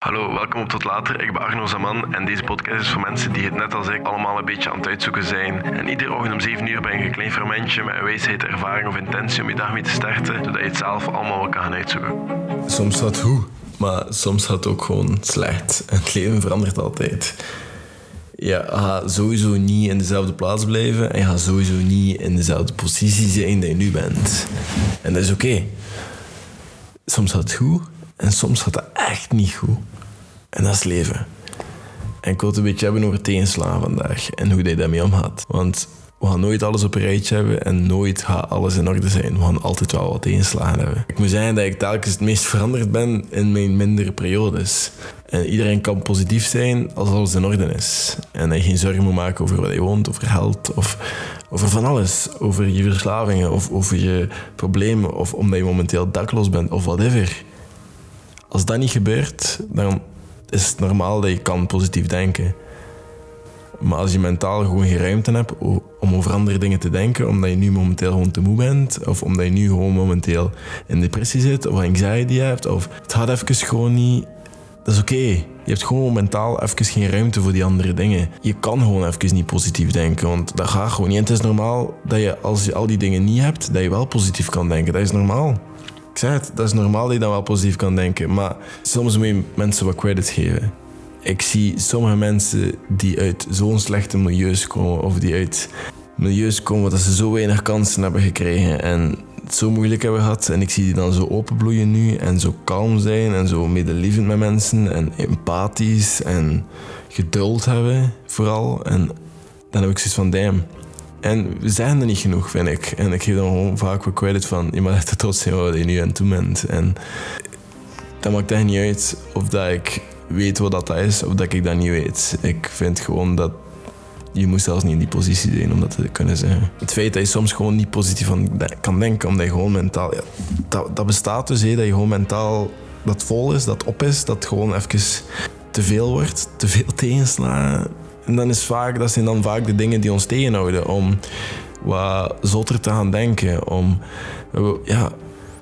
Hallo, welkom op Tot Later. Ik ben Arno Zaman en deze podcast is voor mensen die het net als ik allemaal een beetje aan het uitzoeken zijn. En iedere ochtend om 7 uur ben je een klein fermentje met een wijsheid, ervaring of intentie om je dag mee te starten, zodat je het zelf allemaal wel kan gaan uitzoeken. Soms gaat goed, maar soms gaat ook gewoon slecht. Het leven verandert altijd. Je gaat sowieso niet in dezelfde plaats blijven en je gaat sowieso niet in dezelfde positie zijn dat je nu bent. En dat is oké. Soms gaat het goed en soms gaat het echt niet goed. En dat is leven. En ik wil het een beetje hebben over tegenslagen vandaag en hoe je daarmee omgaat. Want we gaan nooit alles op een rijtje hebben en nooit gaat alles in orde zijn. We gaan altijd wel wat tegenslagen hebben. Ik moet zeggen dat ik telkens het meest veranderd ben in mijn mindere periodes. En iedereen kan positief zijn als alles in orde is. En dat je geen zorgen moet maken over wat je woont, over geld of over van alles. Over je verslavingen of over je problemen of omdat je momenteel dakloos bent of whatever. Als dat niet gebeurt, dan is het normaal dat je kan positief denken. Maar als je mentaal gewoon geen ruimte hebt om over andere dingen te denken, omdat je nu momenteel gewoon te moe bent, of omdat je nu gewoon momenteel in depressie zit, of anxiety hebt, of het gaat even gewoon niet, dat is oké. Je hebt gewoon mentaal even geen ruimte voor die andere dingen. Je kan gewoon even niet positief denken, want dat gaat gewoon niet. En het is normaal dat je, als je al die dingen niet hebt, dat je wel positief kan denken. Dat is normaal. Ik zei het, dat is normaal dat je dan wel positief kan denken. Maar soms moet je mensen wat credit geven. Ik zie sommige mensen die uit zo'n slechte milieus komen, of die uit milieus komen dat ze zo weinig kansen hebben gekregen en het zo moeilijk hebben gehad. En ik zie die dan zo openbloeien nu en zo kalm zijn en zo medelievend met mensen en empathisch en geduld hebben, vooral. En dan heb ik zoiets van, damn. En we zijn er niet genoeg, vind ik. En ik geef dan gewoon vaak wat credit van... je mag echt trots zijn wat je nu aan doen bent. En dat maakt echt niet uit of dat ik weet wat dat is... of dat ik dat niet weet. Ik vind gewoon dat... Je moet zelfs niet in die positie zijn om dat te kunnen zeggen. Het feit dat je soms gewoon niet positief kan denken... omdat je gewoon mentaal... Ja, dat, dat bestaat dus, hè, dat je gewoon mentaal... dat vol is, dat op is, dat gewoon even te veel wordt. Te veel tegenslagen en dan is vaak, dat zijn dan vaak de dingen die ons tegenhouden om wat zotter te gaan denken, om, ja,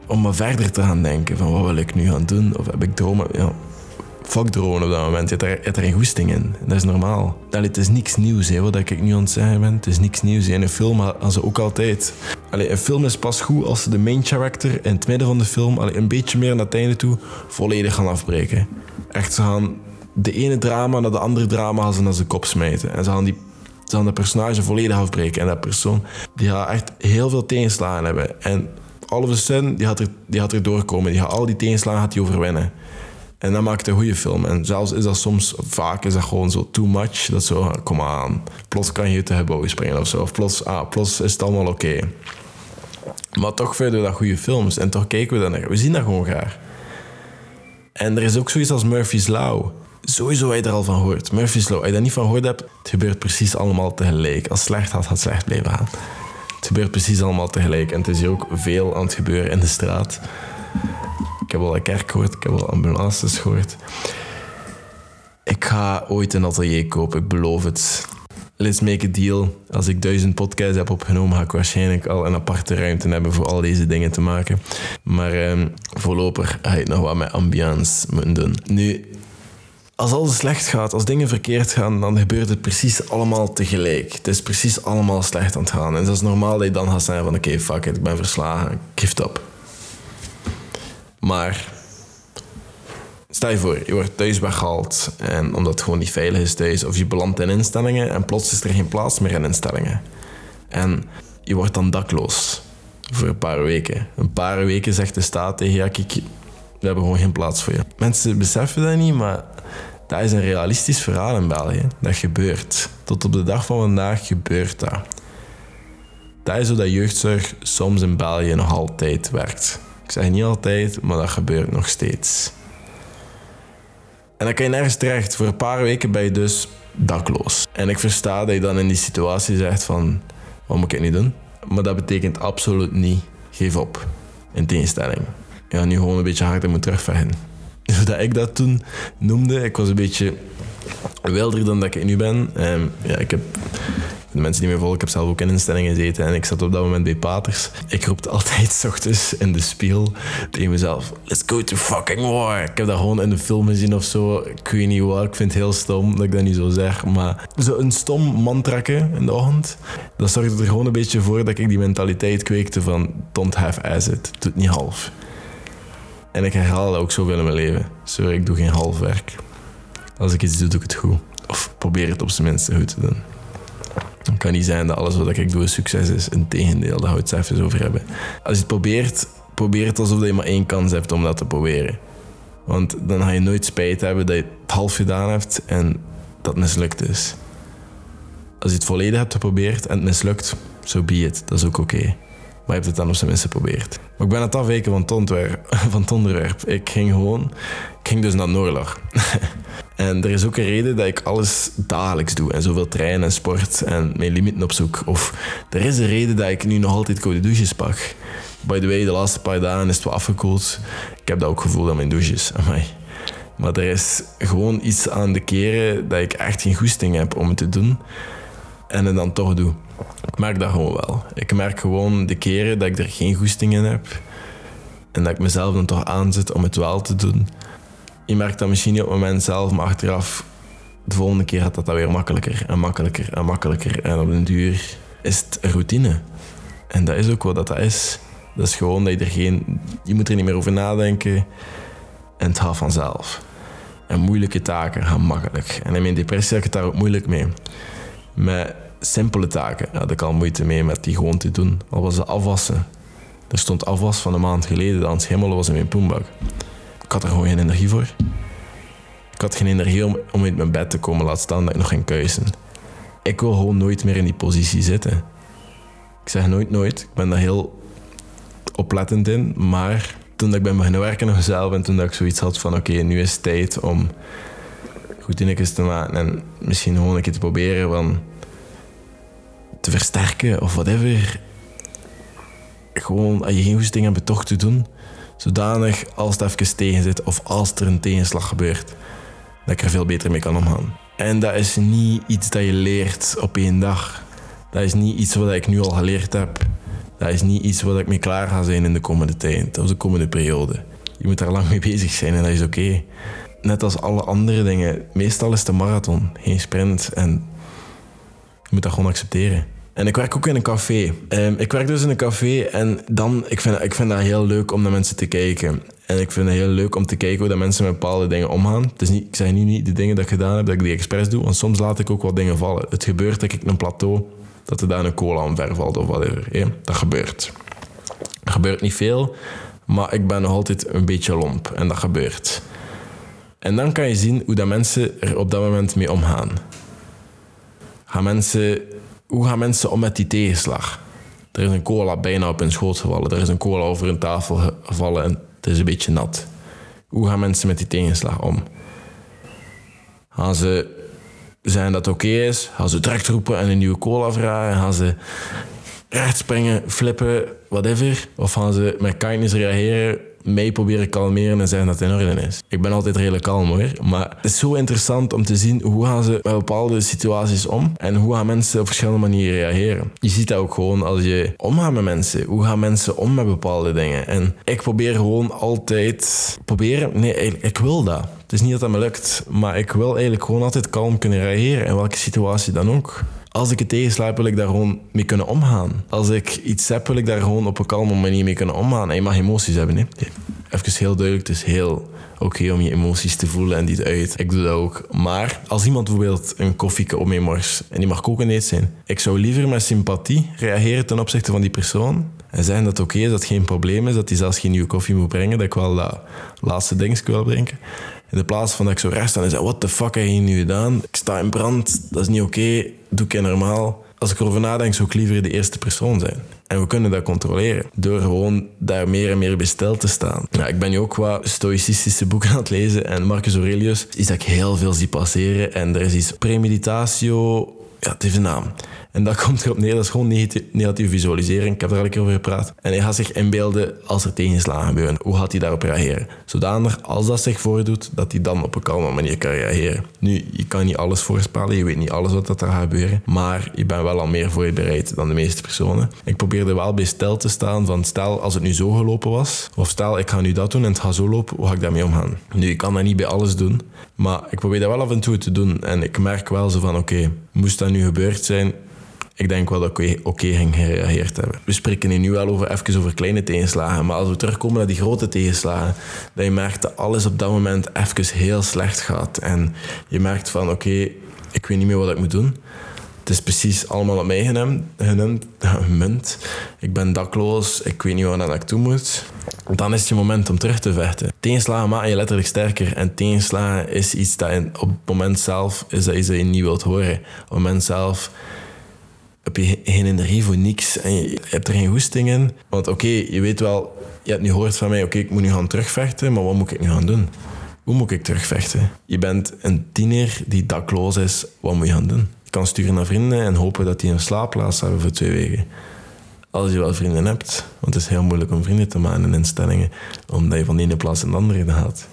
om wat verder te gaan denken van wat wil ik nu gaan doen of heb ik dromen. Ja, fuck dromen op dat moment. Je hebt er, er een goesting in. Dat is normaal. Allee, het is niks nieuws, hè, wat ik nu aan het zeggen ben. Het is niks nieuws. In een film hadden ze ook altijd... Allee, een film is pas goed als ze de main character in het midden van de film allee, een beetje meer naar het einde toe volledig gaan afbreken. Echt, ze gaan de ene drama naar de andere drama gaan ze naar zijn kop smijten. En ze gaan, die, ze gaan dat personage volledig afbreken. En dat persoon die gaat echt heel veel tegenslagen hebben. En all of die gaat er, die gaat er doorkomen. Die gaat al die tegenslagen gaat die overwinnen. En dat maakt een goede film. En zelfs is dat soms, vaak is dat gewoon zo too much. Dat zo, kom aan, plots kan je uit de gebouw springen of zo. Of plots, ah, plots is het allemaal oké. Maar toch vinden we dat goede films. En toch kijken we dat naar. We zien dat gewoon graag. En er is ook zoiets als Murphy's Law sowieso heb je er al van gehoord. Murphy's Law. Als je daar niet van gehoord hebt, het gebeurt precies allemaal tegelijk. Als slecht gaat, gaat het slecht blijven gaan. Het gebeurt precies allemaal tegelijk. En het is hier ook veel aan het gebeuren in de straat. Ik heb al een kerk gehoord, ik heb al ambulances gehoord. Ik ga ooit een atelier kopen, ik beloof het. Let's make a deal. Als ik duizend podcasts heb opgenomen, ga ik waarschijnlijk al een aparte ruimte hebben voor al deze dingen te maken. Maar um, voorlopig ga ik nog wat met ambiance moeten doen. Nu, als alles slecht gaat, als dingen verkeerd gaan, dan gebeurt het precies allemaal tegelijk. Het is precies allemaal slecht aan het gaan. En dat is normaal dat je dan gaat zeggen van oké, fuck it, ik ben verslagen, het op. Maar stel je voor, je wordt thuis weggehaald en omdat het gewoon niet veilig is thuis, of je belandt in instellingen en plots is er geen plaats meer in instellingen. En je wordt dan dakloos voor een paar weken. Een paar weken zegt de staat tegen ja, kijk, we hebben gewoon geen plaats voor je. Mensen beseffen dat niet, maar dat is een realistisch verhaal in België. Dat gebeurt. Tot op de dag van vandaag gebeurt dat. Dat is hoe dat jeugdzorg soms in België nog altijd werkt. Ik zeg niet altijd, maar dat gebeurt nog steeds. En dan kan je nergens terecht. Voor een paar weken ben je dus dakloos. En ik versta dat je dan in die situatie zegt van... Wat moet ik nu doen? Maar dat betekent absoluut niet... Geef op. In tegenstelling. Ja, nu gewoon een beetje harder moet terugvechten zodat ik dat toen noemde. Ik was een beetje wilder dan dat ik nu ben. Um, ja, ik heb de mensen die mij volgen, ik heb zelf ook in instellingen gezeten en ik zat op dat moment bij Paters. Ik roepte altijd s ochtends in de spiegel tegen mezelf, let's go to fucking war. Ik heb dat gewoon in de film gezien of zo. Ik weet niet waar, ik vind het heel stom dat ik dat niet zo zeg, maar zo een stom mantrakken in de ochtend, dat zorgde er gewoon een beetje voor dat ik die mentaliteit kweekte van don't have as it, doe het niet half. En ik herhaal dat ook zoveel in mijn leven. Sorry, ik doe geen half werk. Als ik iets doe, doe ik het goed. Of probeer het op zijn minst goed te doen. Het kan niet zijn dat alles wat ik doe een succes is. Integendeel, daar houdt het even over hebben. Als je het probeert, probeer het alsof je maar één kans hebt om dat te proberen. Want dan ga je nooit spijt hebben dat je het half gedaan hebt en dat mislukt is. Als je het volledig hebt geprobeerd en het mislukt, zo so be. Dat is ook oké. Je hebt het dan op zijn minst geprobeerd. Maar ik ben het afweken van het onderwerp. Van het onderwerp. Ik ging gewoon... Ik ging dus naar Noorlag. En er is ook een reden dat ik alles dagelijks doe. En zoveel trainen en sport en mijn limieten opzoek. Of er is een reden dat ik nu nog altijd koude douches pak. By the way, de laatste paar dagen is het wel afgekoeld. Ik heb dat ook gevoeld aan mijn douches. Amai. Maar er is gewoon iets aan de keren dat ik echt geen goesting heb om het te doen. En het dan toch doe. Ik merk dat gewoon wel. Ik merk gewoon de keren dat ik er geen goesting in heb. En dat ik mezelf dan toch aanzet om het wel te doen je merkt dat misschien niet op het moment zelf, maar achteraf, de volgende keer gaat dat, dat weer makkelijker en makkelijker en makkelijker. En op den duur is het routine. En dat is ook wat dat is. Dat is gewoon dat je er geen... Je moet er niet meer over nadenken. En het gaat vanzelf. En moeilijke taken gaan makkelijk. En in mijn depressie had ik het daar ook moeilijk mee. Met simpele taken had ik al moeite mee met die gewoon te doen. Al was ze afwassen. Er stond afwas van een maand geleden dat aan het was in mijn poembak. Ik had er gewoon geen energie voor. Ik had geen energie om, om uit mijn bed te komen, laat staan dat ik nog ging kuisen. Ik wil gewoon nooit meer in die positie zitten. Ik zeg nooit nooit, ik ben daar heel oplettend in, maar toen ik ben beginnen werken aan mezelf en toen dat ik zoiets had van oké, nu is het tijd om goed dingetjes te maken en misschien gewoon een keer te proberen van te versterken of whatever. Gewoon, je geen dingen hebt, toch te doen Zodanig als het even tegen zit of als er een tegenslag gebeurt, dat ik er veel beter mee kan omgaan. En dat is niet iets dat je leert op één dag. Dat is niet iets wat ik nu al geleerd heb. Dat is niet iets wat ik mee klaar ga zijn in de komende tijd of de komende periode. Je moet daar lang mee bezig zijn en dat is oké. Net als alle andere dingen. Meestal is een marathon, geen sprint. En je moet dat gewoon accepteren. En ik werk ook in een café. Um, ik werk dus in een café en dan, ik vind, ik vind dat heel leuk om naar mensen te kijken. En ik vind het heel leuk om te kijken hoe dat mensen met bepaalde dingen omgaan. Het is niet, ik zeg nu niet de dingen dat ik gedaan heb, dat ik die expres doe. Want soms laat ik ook wat dingen vallen. Het gebeurt dat ik een plateau, dat er daar een cola omver valt of whatever. Ja, dat gebeurt. Er gebeurt niet veel, maar ik ben nog altijd een beetje lomp. En dat gebeurt. En dan kan je zien hoe dat mensen er op dat moment mee omgaan. Gaan mensen hoe gaan mensen om met die tegenslag? Er is een cola bijna op hun schoot gevallen. Er is een cola over hun tafel gevallen en het is een beetje nat. Hoe gaan mensen met die tegenslag om? Gaan ze zijn dat oké is? Gaan ze direct roepen en een nieuwe cola vragen? Gaan ze recht springen, flippen, whatever? Of gaan ze met kindness reageren mij proberen kalmeren en zeggen dat het in orde is. Ik ben altijd redelijk kalm hoor. Maar het is zo interessant om te zien hoe gaan ze met bepaalde situaties om en hoe gaan mensen op verschillende manieren reageren. Je ziet dat ook gewoon als je omgaat met mensen. Hoe gaan mensen om met bepaalde dingen? En ik probeer gewoon altijd... Proberen? Nee, ik wil dat. Het is niet dat dat me lukt, maar ik wil eigenlijk gewoon altijd kalm kunnen reageren in welke situatie dan ook als ik het tegenslaap, wil ik daar gewoon mee kunnen omgaan. Als ik iets heb, wil ik daar gewoon op een kalme manier mee kunnen omgaan. En je mag emoties hebben, hè. Even heel duidelijk, het is heel oké om je emoties te voelen en die te uit. Ik doe dat ook. Maar als iemand bijvoorbeeld een koffieke op mij mors en die mag koken zijn, ik zou liever met sympathie reageren ten opzichte van die persoon en zeggen dat het oké is, dat het geen probleem is, dat hij zelfs geen nieuwe koffie moet brengen, dat ik wel dat laatste dingetje wil drinken. In de plaats van dat ik zo recht sta en zeg, what the fuck heb je nu gedaan? Ik sta in brand, dat is niet oké, doe ik normaal. Als ik erover nadenk, zou ik liever de eerste persoon zijn. En we kunnen dat controleren door gewoon daar meer en meer bij stil te staan. Ja, ik ben nu ook wat stoïcistische boeken aan het lezen en Marcus Aurelius is dat ik heel veel zie passeren. En er is iets premeditatio ja, het heeft een naam. En dat komt erop neer, dat is gewoon negatieve visualisering. Ik heb er al een keer over gepraat. En hij gaat zich inbeelden als er tegenslagen gebeuren. Hoe gaat hij daarop reageren? Zodanig, als dat zich voordoet, dat hij dan op een kalme manier kan reageren. Nu, je kan niet alles voorspellen, je weet niet alles wat er gaat gebeuren. Maar je bent wel al meer voorbereid dan de meeste personen. Ik probeerde wel bij stel te staan van stel als het nu zo gelopen was. Of stel ik ga nu dat doen en het gaat zo lopen, hoe ga ik daarmee omgaan? Nu, ik kan dat niet bij alles doen. Maar ik probeer dat wel af en toe te doen. En ik merk wel zo van oké, moest dat nu gebeurd zijn, ik denk wel dat ik oké ging gereageerd hebben. We spreken hier nu wel over, even over kleine tegenslagen. Maar als we terugkomen naar die grote tegenslagen, dat je merkt dat alles op dat moment even heel slecht gaat. En je merkt van, oké, ik weet niet meer wat ik moet doen. Het is precies allemaal op mij gemunt. Ik ben dakloos, ik weet niet waar ik toe moet. Dan is het je moment om terug te vechten. Tegenslagen maken je letterlijk sterker. En tegenslagen is iets dat je, op het moment zelf is dat je niet wilt horen. Op het moment zelf heb je geen energie voor niks en je hebt er geen goesting in. Want oké, je weet wel, je hebt nu gehoord van mij, oké, ik moet nu gaan terugvechten, maar wat moet ik nu gaan doen? Hoe moet ik terugvechten? Je bent een tiener die dakloos is, wat moet je gaan doen? Je kan sturen naar vrienden en hopen dat die een slaapplaats hebben voor twee weken. Als je wel vrienden hebt, want het is heel moeilijk om vrienden te maken in instellingen, omdat je van de ene plaats in de andere gaat.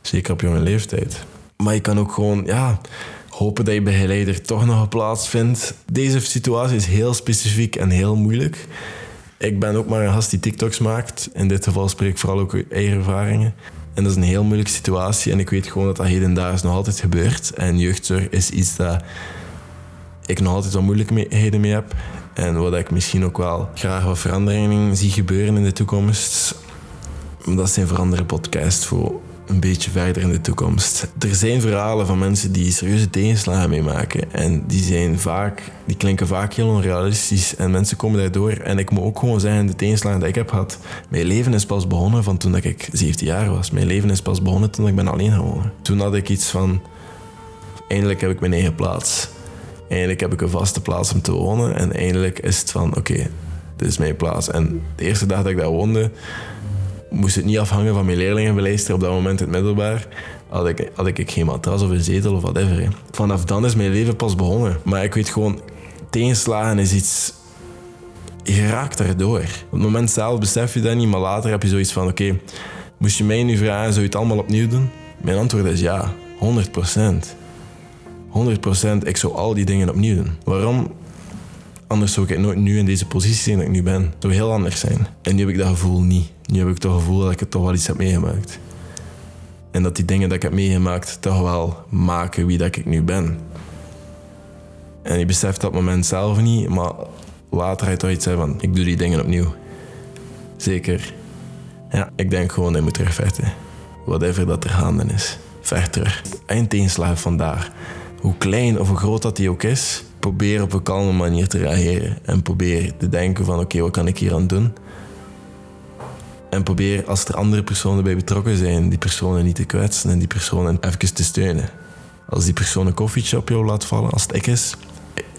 Zeker op jonge leeftijd. Maar je kan ook gewoon, ja, hopen dat je begeleider toch nog een plaats vindt. Deze situatie is heel specifiek en heel moeilijk. Ik ben ook maar een gast die TikToks maakt. In dit geval spreek ik vooral ook eigen ervaringen. En dat is een heel moeilijke situatie. En ik weet gewoon dat dat hedendaags nog altijd gebeurt. En jeugdzorg is iets dat ik nog altijd wat moeilijkheden mee heb. En wat ik misschien ook wel graag wat veranderingen zie gebeuren in de toekomst. Dat is een veranderde podcast voor een beetje verder in de toekomst. Er zijn verhalen van mensen die serieuze tegenslagen meemaken. En die, zijn vaak, die klinken vaak heel onrealistisch. En mensen komen daardoor. En ik moet ook gewoon zeggen, de tegenslagen die ik heb gehad... Mijn leven is pas begonnen van toen ik 17 jaar was. Mijn leven is pas begonnen toen ik ben alleen gewonnen. Toen had ik iets van... Eindelijk heb ik mijn eigen plaats. Eindelijk heb ik een vaste plaats om te wonen. En eindelijk is het van, oké, dit is mijn plaats. En de eerste dag dat ik daar woonde moest het niet afhangen van mijn leerlingenbeleister op dat moment in het middelbaar. Had ik, had ik geen matras of een zetel of whatever. Vanaf dan is mijn leven pas begonnen. Maar ik weet gewoon, tegenslagen is iets... Je raakt erdoor. Op het moment zelf besef je dat niet, maar later heb je zoiets van... Oké, moest je mij nu vragen, zou je het allemaal opnieuw doen? Mijn antwoord is ja, 100 procent. 100 procent, ik zou al die dingen opnieuw doen. Waarom? Anders zou ik nooit nu in deze positie zijn dat ik nu ben. Het zou heel anders zijn. En nu heb ik dat gevoel niet. Nu heb ik het gevoel dat ik het toch wel iets heb meegemaakt. En dat die dingen dat ik heb meegemaakt toch wel maken wie dat ik nu ben. En je beseft dat moment zelf niet, maar later hij toch iets zei van, ik doe die dingen opnieuw. Zeker. Ja, ik denk gewoon dat je moet terugvechten. Whatever dat er gaande is. Vecht terug. Eindtegenslag vandaag. Hoe klein of hoe groot dat die ook is, probeer op een kalme manier te reageren. En probeer te denken van oké, wat kan ik hier aan doen? En probeer als er andere personen bij betrokken zijn, die personen niet te kwetsen en die personen even te steunen. Als die persoon een koffietje op jou laat vallen, als het ik is,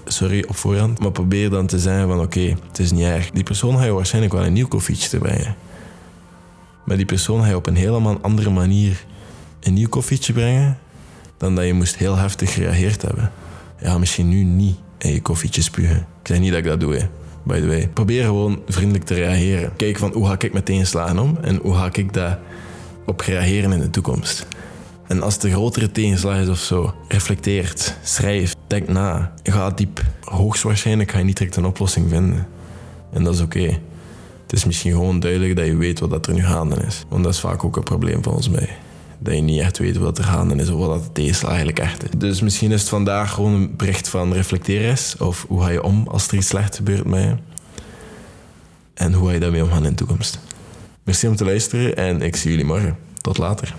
sorry op voorhand, maar probeer dan te zeggen van oké, het is niet erg. Die persoon ga je waarschijnlijk wel een nieuw koffietje te brengen. Maar die persoon ga je op een helemaal andere manier een nieuw koffietje brengen dan dat je moest heel heftig gereageerd hebben. Ja, misschien nu niet in je koffietje spugen. Ik zeg niet dat ik dat doe, by the way. Probeer gewoon vriendelijk te reageren. Kijk van hoe ga ik met tegenslagen om en hoe ga ik daar op reageren in de toekomst. En als de grotere tegenslag is of zo, reflecteert, schrijf, denk na, ga diep. Hoogstwaarschijnlijk ga je niet direct een oplossing vinden. En dat is oké. Het is misschien gewoon duidelijk dat je weet wat dat er nu gaande is. Want dat is vaak ook een probleem ons mij dat je niet echt weet wat er gaande is of wat de tegenslag eigenlijk echt is. Dus misschien is het vandaag gewoon een bericht van reflecteren is. Of hoe ga je om als er iets slecht gebeurt met je. En hoe ga je daarmee omgaan in de toekomst. Merci om te luisteren en ik zie jullie morgen. Tot later.